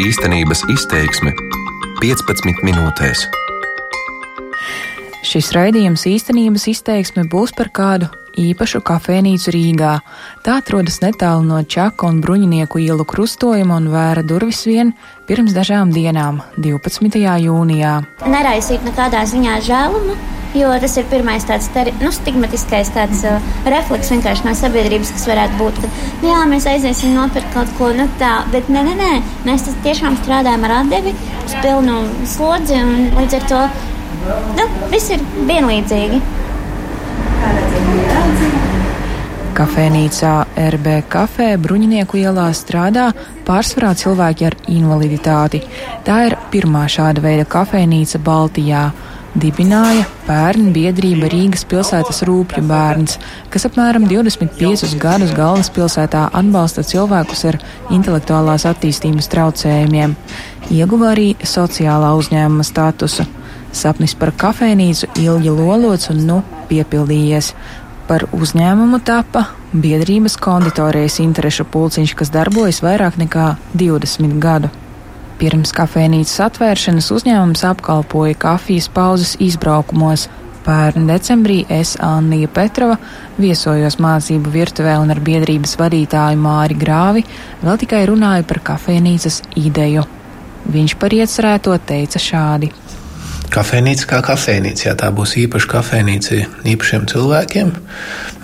Īstenības izteiksme 15 minūtēs. Šis raidījums īstenības izteiksme būs par kādu īpašu kafejnīcu Rīgā. Tā atrodas netālu no Čaka un Bruņinieku ielu krustojuma un vēra durvis vien pirms dažām dienām, 12. jūnijā. Neraisīt nekādā ziņā žēlumu, jo tas ir pirmais tāds teri, nu, stigmatiskais tāds, uh, refleks no sabiedrības, kas varētu būt. Ka, nu, jā, mēs aiziesim nopirkt kaut ko nu, tādu, bet nē, nē, nē, mēs tiešām strādājam ar atdevi uz pilnu slodzi un līdz ar to nu, viss ir vienlīdzīgi. Kafejnīcā RB kafē Bruņinieku ielā strādā pārsvarā cilvēki ar invaliditāti. Tā ir pirmā šāda veida kafejnīca Baltijā. Dibināja bērnu biedrība Rīgas pilsētas rūpju bērns, kas apmēram 25 gadus galvaspilsētā atbalsta cilvēkus ar intelektuālās attīstības traucējumiem. Ieguva arī sociālā uzņēmuma statusu. Sapnis par kafejnīcu ilgi lolots un nu piepildījies. Par uzņēmumu tapa biedrības konditorijas interešu pulciņš, kas darbojas vairāk nekā 20 gadu. Pirms kafejnīcas atvēršanas uzņēmums apkalpoja kafijas pauzes izbraukumos. Pērn decembrī es, Annija Petrova, viesojos mācību virtuvē un ar biedrības vadītāju Māri Grāvi vēl tikai runāju par kafejnīcas ideju. Viņš par iecerēto teica šādi. Kafejnīca kā kafejnīca, jā, tā būs īpaša kafejnīca īpašiem cilvēkiem.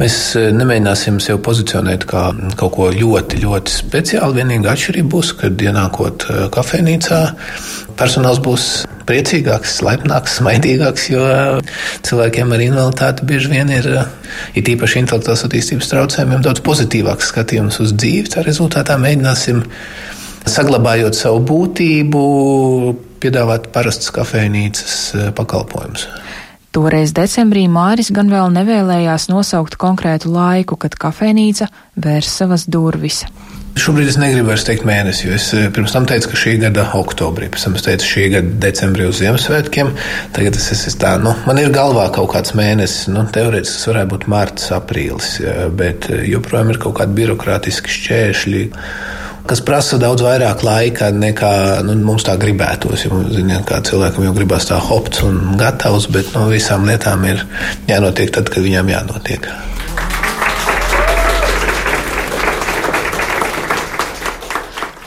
Mēs e, nemēģināsim sevi pozicionēt kā kaut ko ļoti, ļoti speciālu. Vienīgā atšķirība būs, kad ienākot e, kafejnīcā, personāls būs priecīgāks, laipnāks, smaidīgāks, jo cilvēkiem ar invaliditāti bieži vien ir, e, ir īpaši intelektuālās attīstības traucējumiem, daudz pozitīvāks skatījums uz dzīvi. Tā rezultātā mēģināsim saglabājot savu būtību, piedāvāt parastas kafejnīcas eh, pakalpojumus. Toreiz decembrī Māris gan vēl nevēlējās nosaukt konkrētu laiku, kad kafejnīca vērs savas durvis. Šobrīd es negribu vairs teikt mēnesi, jo es eh, pirms tam teicu, ka šī gada oktobrī, pēc tam es teicu šī gada decembrī uz Ziemassvētkiem. Tagad es esmu tā, nu, man ir galvā kaut kāds mēnesis, nu, teorētiski tas varētu būt mārts, aprīlis, bet eh, joprojām ir kaut kādi birokrātiski šķēršļi kas prasa daudz vairāk laika nekā nu, mums tā gribētos. Ja, ziniet, kā cilvēkam jau gribās tā hops un gatavs, bet no visām lietām ir jānotiek tad, kad viņām jānotiek.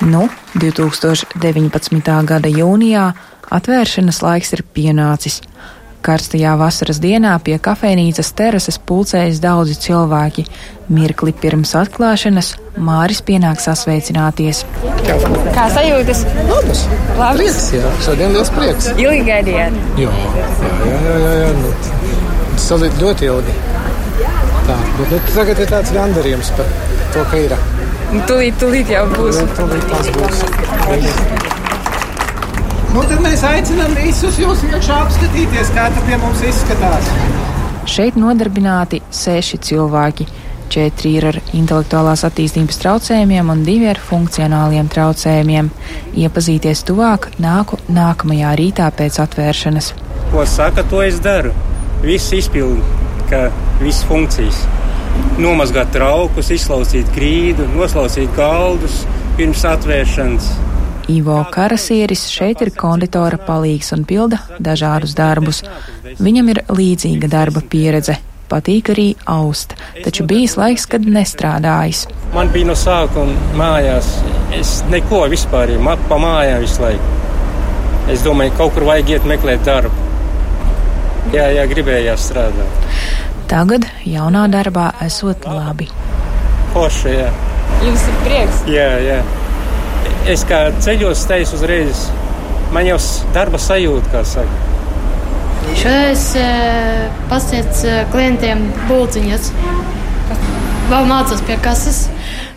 Nu, 2019. gada jūnijā atvēršanas laiks ir pienācis. Karstajā vasaras dienā pie kafejnīcas terases pulcējas daudzi cilvēki. Mirkli pirms atklāšanas Māris pienāk sasveicināties. Kā sajūtas? Labas! Labas. Prieks, jā. Šodien liels prieks. Ilgi gaidījāt? Jā, jā, jā, jā, jā. Nu, Salīt ļoti ilgi. Tā, bet nu, tagad ir tāds gandarījums par to, ka ir. Tūlīt, tūlīt jau būs. Nu, tūlīt tas būs. Nu, tad mēs aicinām visus jūs iekšā apskatīties, kā tas pie mums izskatās. Šeit nodarbināti seši cilvēki. Četri ir ar intelektuālās attīstības traucējumiem un divi ar funkcionāliem traucējumiem. Iepazīties tuvāk nāku nākamajā rītā pēc atvēršanas. Ko saka, to es daru. Viss izpildu, ka visas funkcijas. Nomazgāt traukus, izslauzīt grīdu, noslauzīt galdus pirms atvēršanas Ivo Karasieris šeit ir konditora palīgs un pilda dažādus darbus. Viņam ir līdzīga darba pieredze. Patīk arī aust, taču bijis laiks, kad nestrādājis. Man bija no sākuma mājās. Es neko vispār, pa mājām visu laiku. Es domāju, kaut kur vajag iet meklēt darbu. Jā, jā, gribējās strādāt. Tagad jaunā darbā esot labi. Forši, jā. Jums ir prieks? Jā, jā es kā ceļos teicu uzreiz, man jau darba sajūta, kā saka. Es e, pasniedzu e, klientiem būciņas. Vēl mācos pie kases.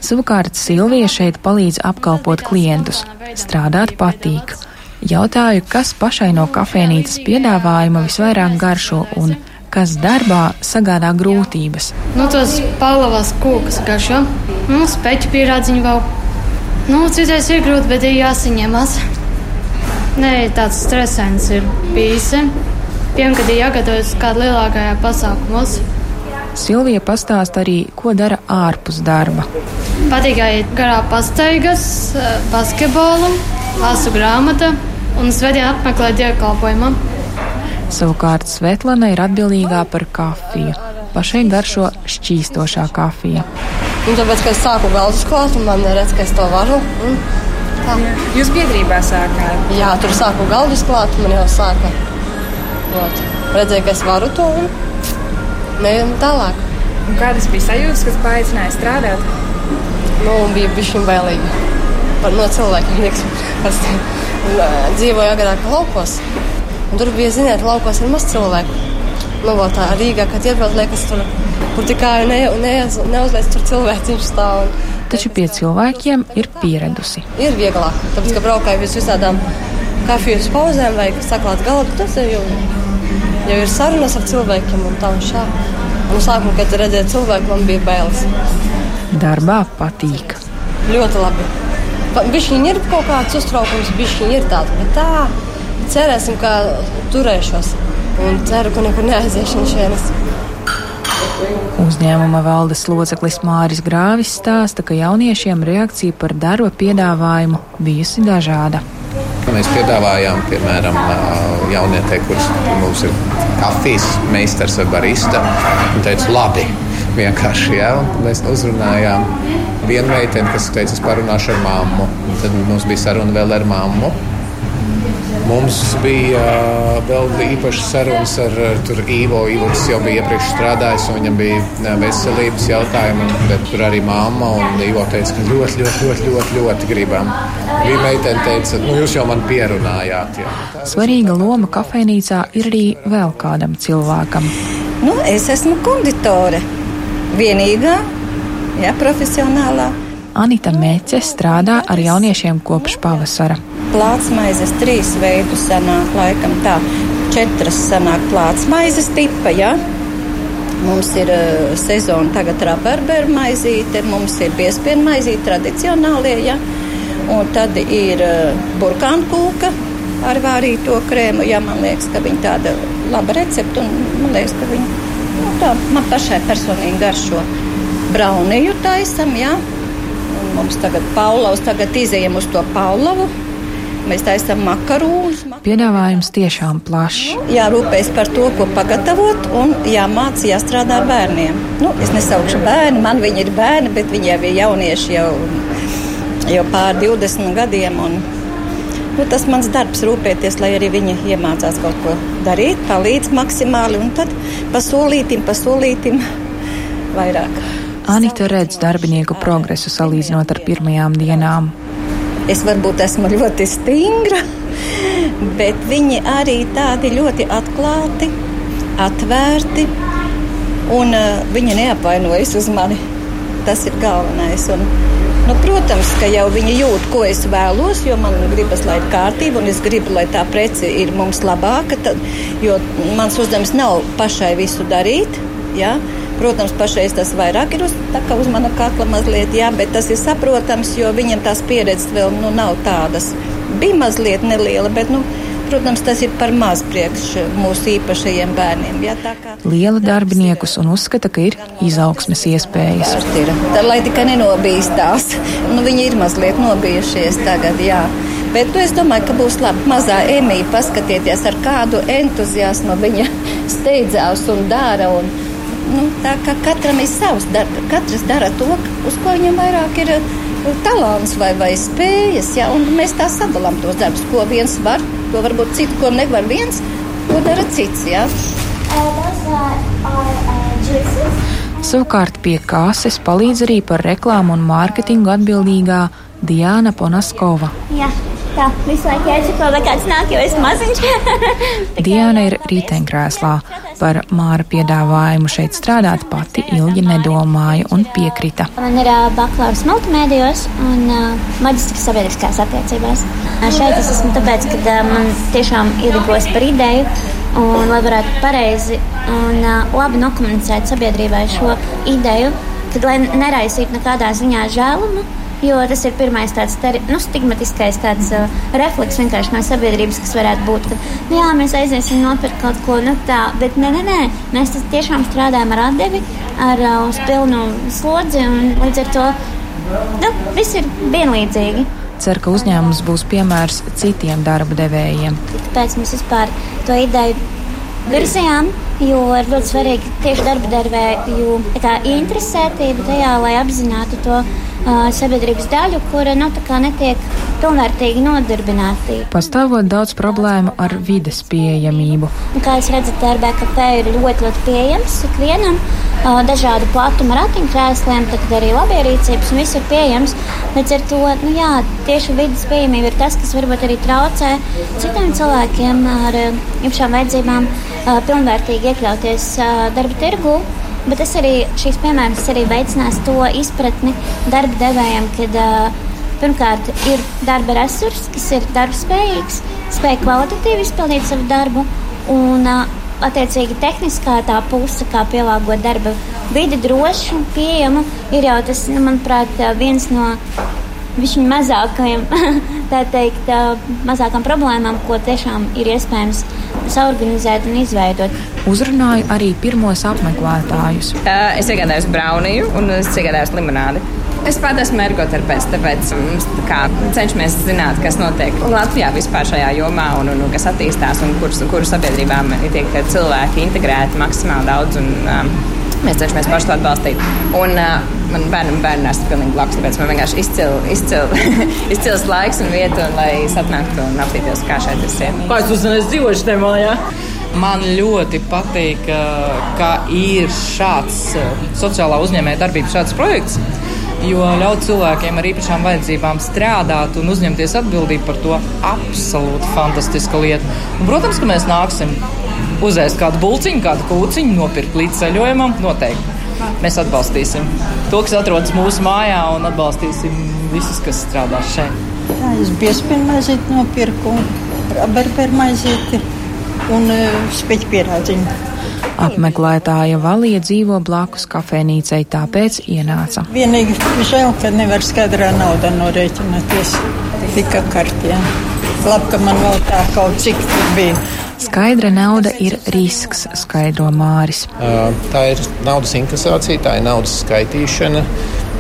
Savukārt Silvija šeit palīdz apkalpot klientus. Strādāt patīk. Jautāju, kas pašai no kafejnīcas piedāvājuma visvairāk garšo un kas darbā sagādā grūtības. Nu, tos palavas kūkas garšo, nu, speķu pierādziņu vēl Nu, citreiz ir grūti, bet ir jāsaņemas. Nē, tāds stresains ir bijis. Piemēram, kad ir jāgatavojas kādā lielākajā pasākumos. Silvija pastāsta arī, ko dara ārpus darba. Patīk iet garā pastaigas, basketbolu, lasu grāmatu un svētdien apmeklēju dievkalpojumu. Savukārt Svetlana ir atbildīgā par kafiju. Pašai garšo šķīstošā kafija. Un tāpēc, kad es sāku galdas klāt, un man redz, ka es to varu. Un tā. Jūs biedrībā sākāt? Jā, tur sāku galdas klāt, man jau sāka. Ot. Redzēju, ka es varu to un neejam tālāk. Un kādas bija sajūtas, kas paaicināja strādāt? Nu, bija bišķiņ bailīgi. Par no cilvēkiem, liekas, pats dzīvoju agrāk laukos. Un tur bija, ziniet, laukos ir maz cilvēku. Nu, tā Rīgā, kad iebrauc, liekas, tur, kur tikai ne, ne, neuzliec tur cilvēciņš stāv. Un, Taču pie cilvēkiem ir pieradusi. ir vieglāk, tāpēc, ka braukāju uz visādām kafijas pauzēm vai saklāt galdu, tas jau, jau ir sarunas ar cilvēkiem un tā un šā. Un sākumā, kad redzēju cilvēku, man bija bailes. Darbā patīk. Ļoti labi. Bišķiņi ir kaut kāds uztraukums, bišķiņi ir tāds, bet tā cerēsim, ka turēšos. Un ceru, ka nekur neaiziešu no šejienes. Uzņēmuma valdes loceklis Māris Grāvis stāsta, ka jauniešiem reakcija par darba piedāvājumu bijusi dažāda. Mēs piedāvājām, piemēram, jaunietei, kurš mums ir kafijas meistars vai barista. Viņa teica, labi, vienkārši jā. Mēs uzrunājām vienu meiteni, kas teica, es parunāšu ar mammu. Un tad mums bija saruna vēl ar mammu. Mums bija uh, vēl īpašas sarunas ar uh, Ivo. Ivo tas jau bija iepriekš strādājis, un viņam bija uh, veselības jautājumi. Bet tur arī mamma un Ivo teica, ka ļoti, ļoti, ļoti, ļoti, ļoti gribam. Viņa meitene teica, nu jūs jau man pierunājāt. Jā. Svarīga loma kafejnīcā ir arī vēl kādam cilvēkam. Nu, es esmu konditore. Vienīgā, ja, profesionālā. Anita Mēķe strādā ar jauniešiem kopš pavasara. Plātsmaizes trīs veidu sanāk, laikam tā, četras sanāk plātsmaizes tipa, ja. Mums ir uh, sezona tagad rabarberu maizīte, mums ir piespienu maizīte tradicionālie, ja. Un tad ir uh, burkānu kūka ar vārīto krēmu, ja man liekas, ka viņa tāda laba recepta, un man liekas, ka viņa, nu tā, man pašai personīgi garšo. Brauniju taisam, ja. Mums tagad Paulavs, tagad izējam uz to Paulavu, Mēs taisām makarūnus. Piedāvājums tiešām plašs. Jārūpējas par to, ko pagatavot, un jāmācās, jāstrādā bērniem. Nu, es nesaukšu bērnu, man viņi ir bērni, bet viņi jau ir jaunieši jau, jau pār 20 gadiem. Un, nu, tas mans darbs rūpēties, lai arī viņi iemācās kaut ko darīt, palīdz maksimāli, un tad pasolītim, pasolītim vairāk. Anita redz darbinieku progresu salīdzinot ar pirmajām dienām. Es varbūt esmu ļoti stingra, bet viņi arī tādi ļoti atklāti, atvērti, un uh, viņi neapvainojas uz mani. Tas ir galvenais. Un, nu, protams, ka jau viņi jūt, ko es vēlos, jo man gribas, lai ir kārtība, un es gribu, lai tā prece ir mums labāka. Tad, jo mans uzdevums nav pašai visu darīt. Ja? Protams, pašreiz tas vairāk ir uz, uz mana kakla mazliet, jā, bet tas ir saprotams, jo viņam tās pieredzes vēl nu, nav tādas. Bija mazliet neliela, bet, nu, protams, tas ir par maz priekš mūsu īpašajiem bērniem. Jā, kā, Liela darbiniekus un uzskata, ka ir izaugsmes iespējas. Ir. Tad, lai tikai nenobīstās, nu, viņi ir mazliet nobijušies tagad, jā. Bet nu, es domāju, ka būs labi. Mazā emīļa paskatieties, ar kādu entuziasmu viņa steidzās un dara. Un, nu, tā kā katram ir savs darbs, katrs dara to, uz ko viņam vairāk ir talants vai, vai spējas. Ja? Un mēs tā sadalām tos darbus, ko viens var, to varbūt citu, ko nevar viens, to dara cits. Ja? Savukārt pie kāses palīdz arī par reklāmu un mārketingu atbildīgā Diana Ponaskova. Tā visu laiku jāsako, vai kāds nāk, jo es maziņš. Diana ir riteņkrēslā. Par māra piedāvājumu šeit strādāt pati ilgi nedomāja un piekrita. Man ir uh, bakalaura multimēdijos un uh, maģistrs sabiedriskās attiecībās. Uh, šeit es esmu tāpēc, ka uh, man tiešām iedegos par ideju un lai varētu pareizi un uh, labi nokomunicēt sabiedrībai šo ideju, kad lai neraisītu nekādā ziņā žēlumu. Jo tas ir pirmais tāds teri, nu, stigmatiskais tāds, uh, refleks vienkārši no sabiedrības, kas varētu būt. Ka, nu, jā, mēs aiziesim nopirkt kaut ko nu, tādu, bet nē, nē, nē, mēs tiešām strādājam ar atdevi, ar uh, uz pilnu slodzi un līdz ar to nu, viss ir vienlīdzīgi. cer, ka uzņēmums būs piemērs citiem darba devējiem. Tāpēc mēs vispār to ideju virzījām, jo ir ļoti svarīgi tieši darba devēju interesētība tajā, lai apzinātu to uh, sabiedrības daļu, kura nu, netiek pilnvērtīgi nodarbināti. Pastāvot daudz problēmu ar vides pieejamību. Kā jūs redzat, kafē ir ļoti, ļoti pieejams ikvienam. Dažādu platuma ratiņkrēsliem, tad arī labierīcības un viss ir pieejams. Līdz ar to nu, jā, tieši vidas pieejamība ir tas, kas varbūt arī traucē citiem cilvēkiem ar īpašām vajadzībām pilnvērtīgi iekļauties darba tirgū. Bet tas arī šīs piemērs arī veicinās to izpratni darba devējiem, kad uh, pirmkārt ir darba resurss, kas ir darbspējīgs, spēj kvalitatīvi izpildīt savu darbu, un attiecīgi tehniskā tā puse, kā pielāgot darba vidi drošu un pieejamu, ir jau tas, nu, manuprāt, viens no viņa mazākajiem, tā teikt, mazākām problēmām, ko tiešām ir iespējams saorganizēt un izveidot. Uzrunāju arī pirmos apmeklētājus. Es iegādājos brauniju un es iegādājos limonādi. Es pat esmu ergoterapeits, tāpēc mums tā cenšamies zināt, kas notiek Latvijā vispār šajā jomā un, un, un kas attīstās un kuras kuru sabiedrībām tiek cilvēki integrēti maksimāli daudz. Un, um, Mēs cenšamies paši to atbalstīt. Un, uh, man bērnam bērnam ir pilnīgi blakus, tāpēc man vienkārši izcil, izcil, izcils laiks un vieta, un, lai es atnāktu un apstītos, kā šeit ir sieva. Kā es uzzināju, es dzīvoju šajā mājā? Man ļoti patīk, ka ir šāds sociālā uzņēmēja darbības šāds projekts jo ļaut cilvēkiem ar īpašām vajadzībām strādāt un uzņemties atbildību par to absolūti fantastiska lieta. Un, protams, ka mēs nāksim uzēst kādu bulciņu, kādu kūciņu, nopirkt līdz ceļojumam. Noteikti. Mēs atbalstīsim to, kas atrodas mūsu mājā, un atbalstīsim visus, kas strādā šeit. Jā, es biespienu maizīti nopirku, berberu maizīti un uh, speķu pierādziņu. Apmeklētāja Valija dzīvo blakus kafejnīcei, tāpēc ienāca. Vienīgi žēl, ka nevar skaidrā naudā norēķināties tikai kartē. Labi, ka man vēl tā kaut cik tur bija. Skaidra nauda ir risks, skaidro Māris. Tā ir naudas inkasācija, tā ir naudas skaitīšana.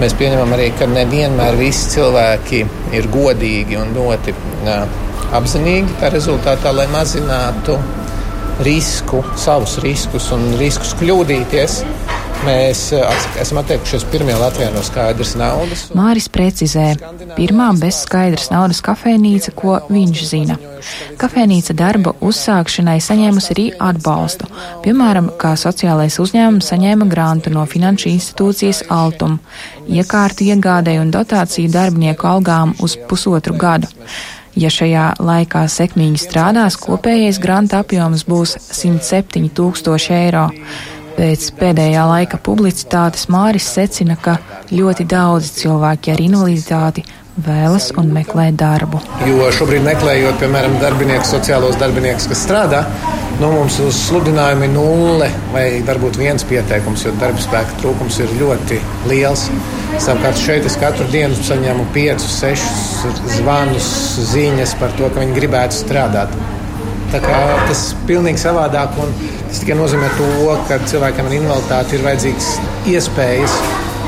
Mēs pieņemam arī, ka nevienmēr visi cilvēki ir godīgi un ļoti apzinīgi tā rezultātā, lai mazinātu risku, savus riskus un riskus kļūdīties. Mēs eh, esam atteikušies pirmie Latvijā no skaidras naudas. Māris precizē, pirmā bez skaidras naudas kafejnīca, ko viņš zina. Kafejnīca darba uzsākšanai saņēmusi arī atbalstu, piemēram, kā sociālais uzņēmums saņēma grantu no finanšu institūcijas Altum, iekārtu iegādēju un dotāciju darbinieku algām uz pusotru gadu. Ja šajā laikā sekmīgi strādās, kopējais granta apjoms būs 107 tūkstoši eiro. Pēc pēdējā laika publicitātes Māris secina, ka ļoti daudzi cilvēki ar invaliditāti vēlas un meklē darbu. Jo šobrīd meklējot, piemēram, darbiniekus, sociālos darbiniekus, kas strādā, nu, mums uz sludinājumu ir nulle vai varbūt viens pieteikums, jo darba spēka trūkums ir ļoti liels. Savukārt šeit es katru dienu saņemu 5, 6 zvanus, ziņas par to, ka viņi gribētu strādāt. Tas ir pilnīgi savādāk. Tas tikai nozīmē to, ka cilvēkam ar invaliditāti ir vajadzīgas iespējas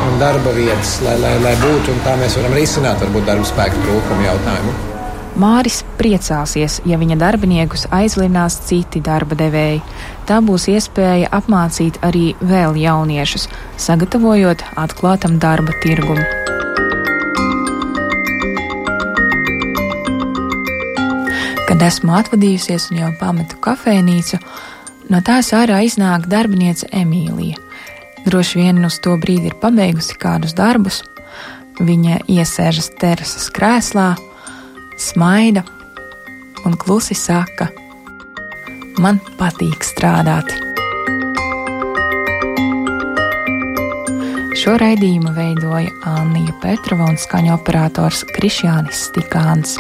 un darba vietas, lai, lai, lai būtu. Tā mēs varam risināt varbūt darba spēka trūkumu jautājumu. Māris priecāsies, ja viņa darbiniekus aizlinās citi darba devēji. Tā būs iespēja apmācīt arī vēl jauniešus, sagatavojot atklātam darba tirgumu. Kad esmu atvadījusies un jau pametu kafejnīcu, no tās ārā iznāk darbiniece Emīlija. Droši vien uz to brīdi ir pabeigusi kādus darbus. Viņa iesēžas terases krēslā, smaida un klusi saka: Man patīk strādāt. Šo raidījumu veidoja Anija Petrova un skaņu operators Krišjānis Stikāns.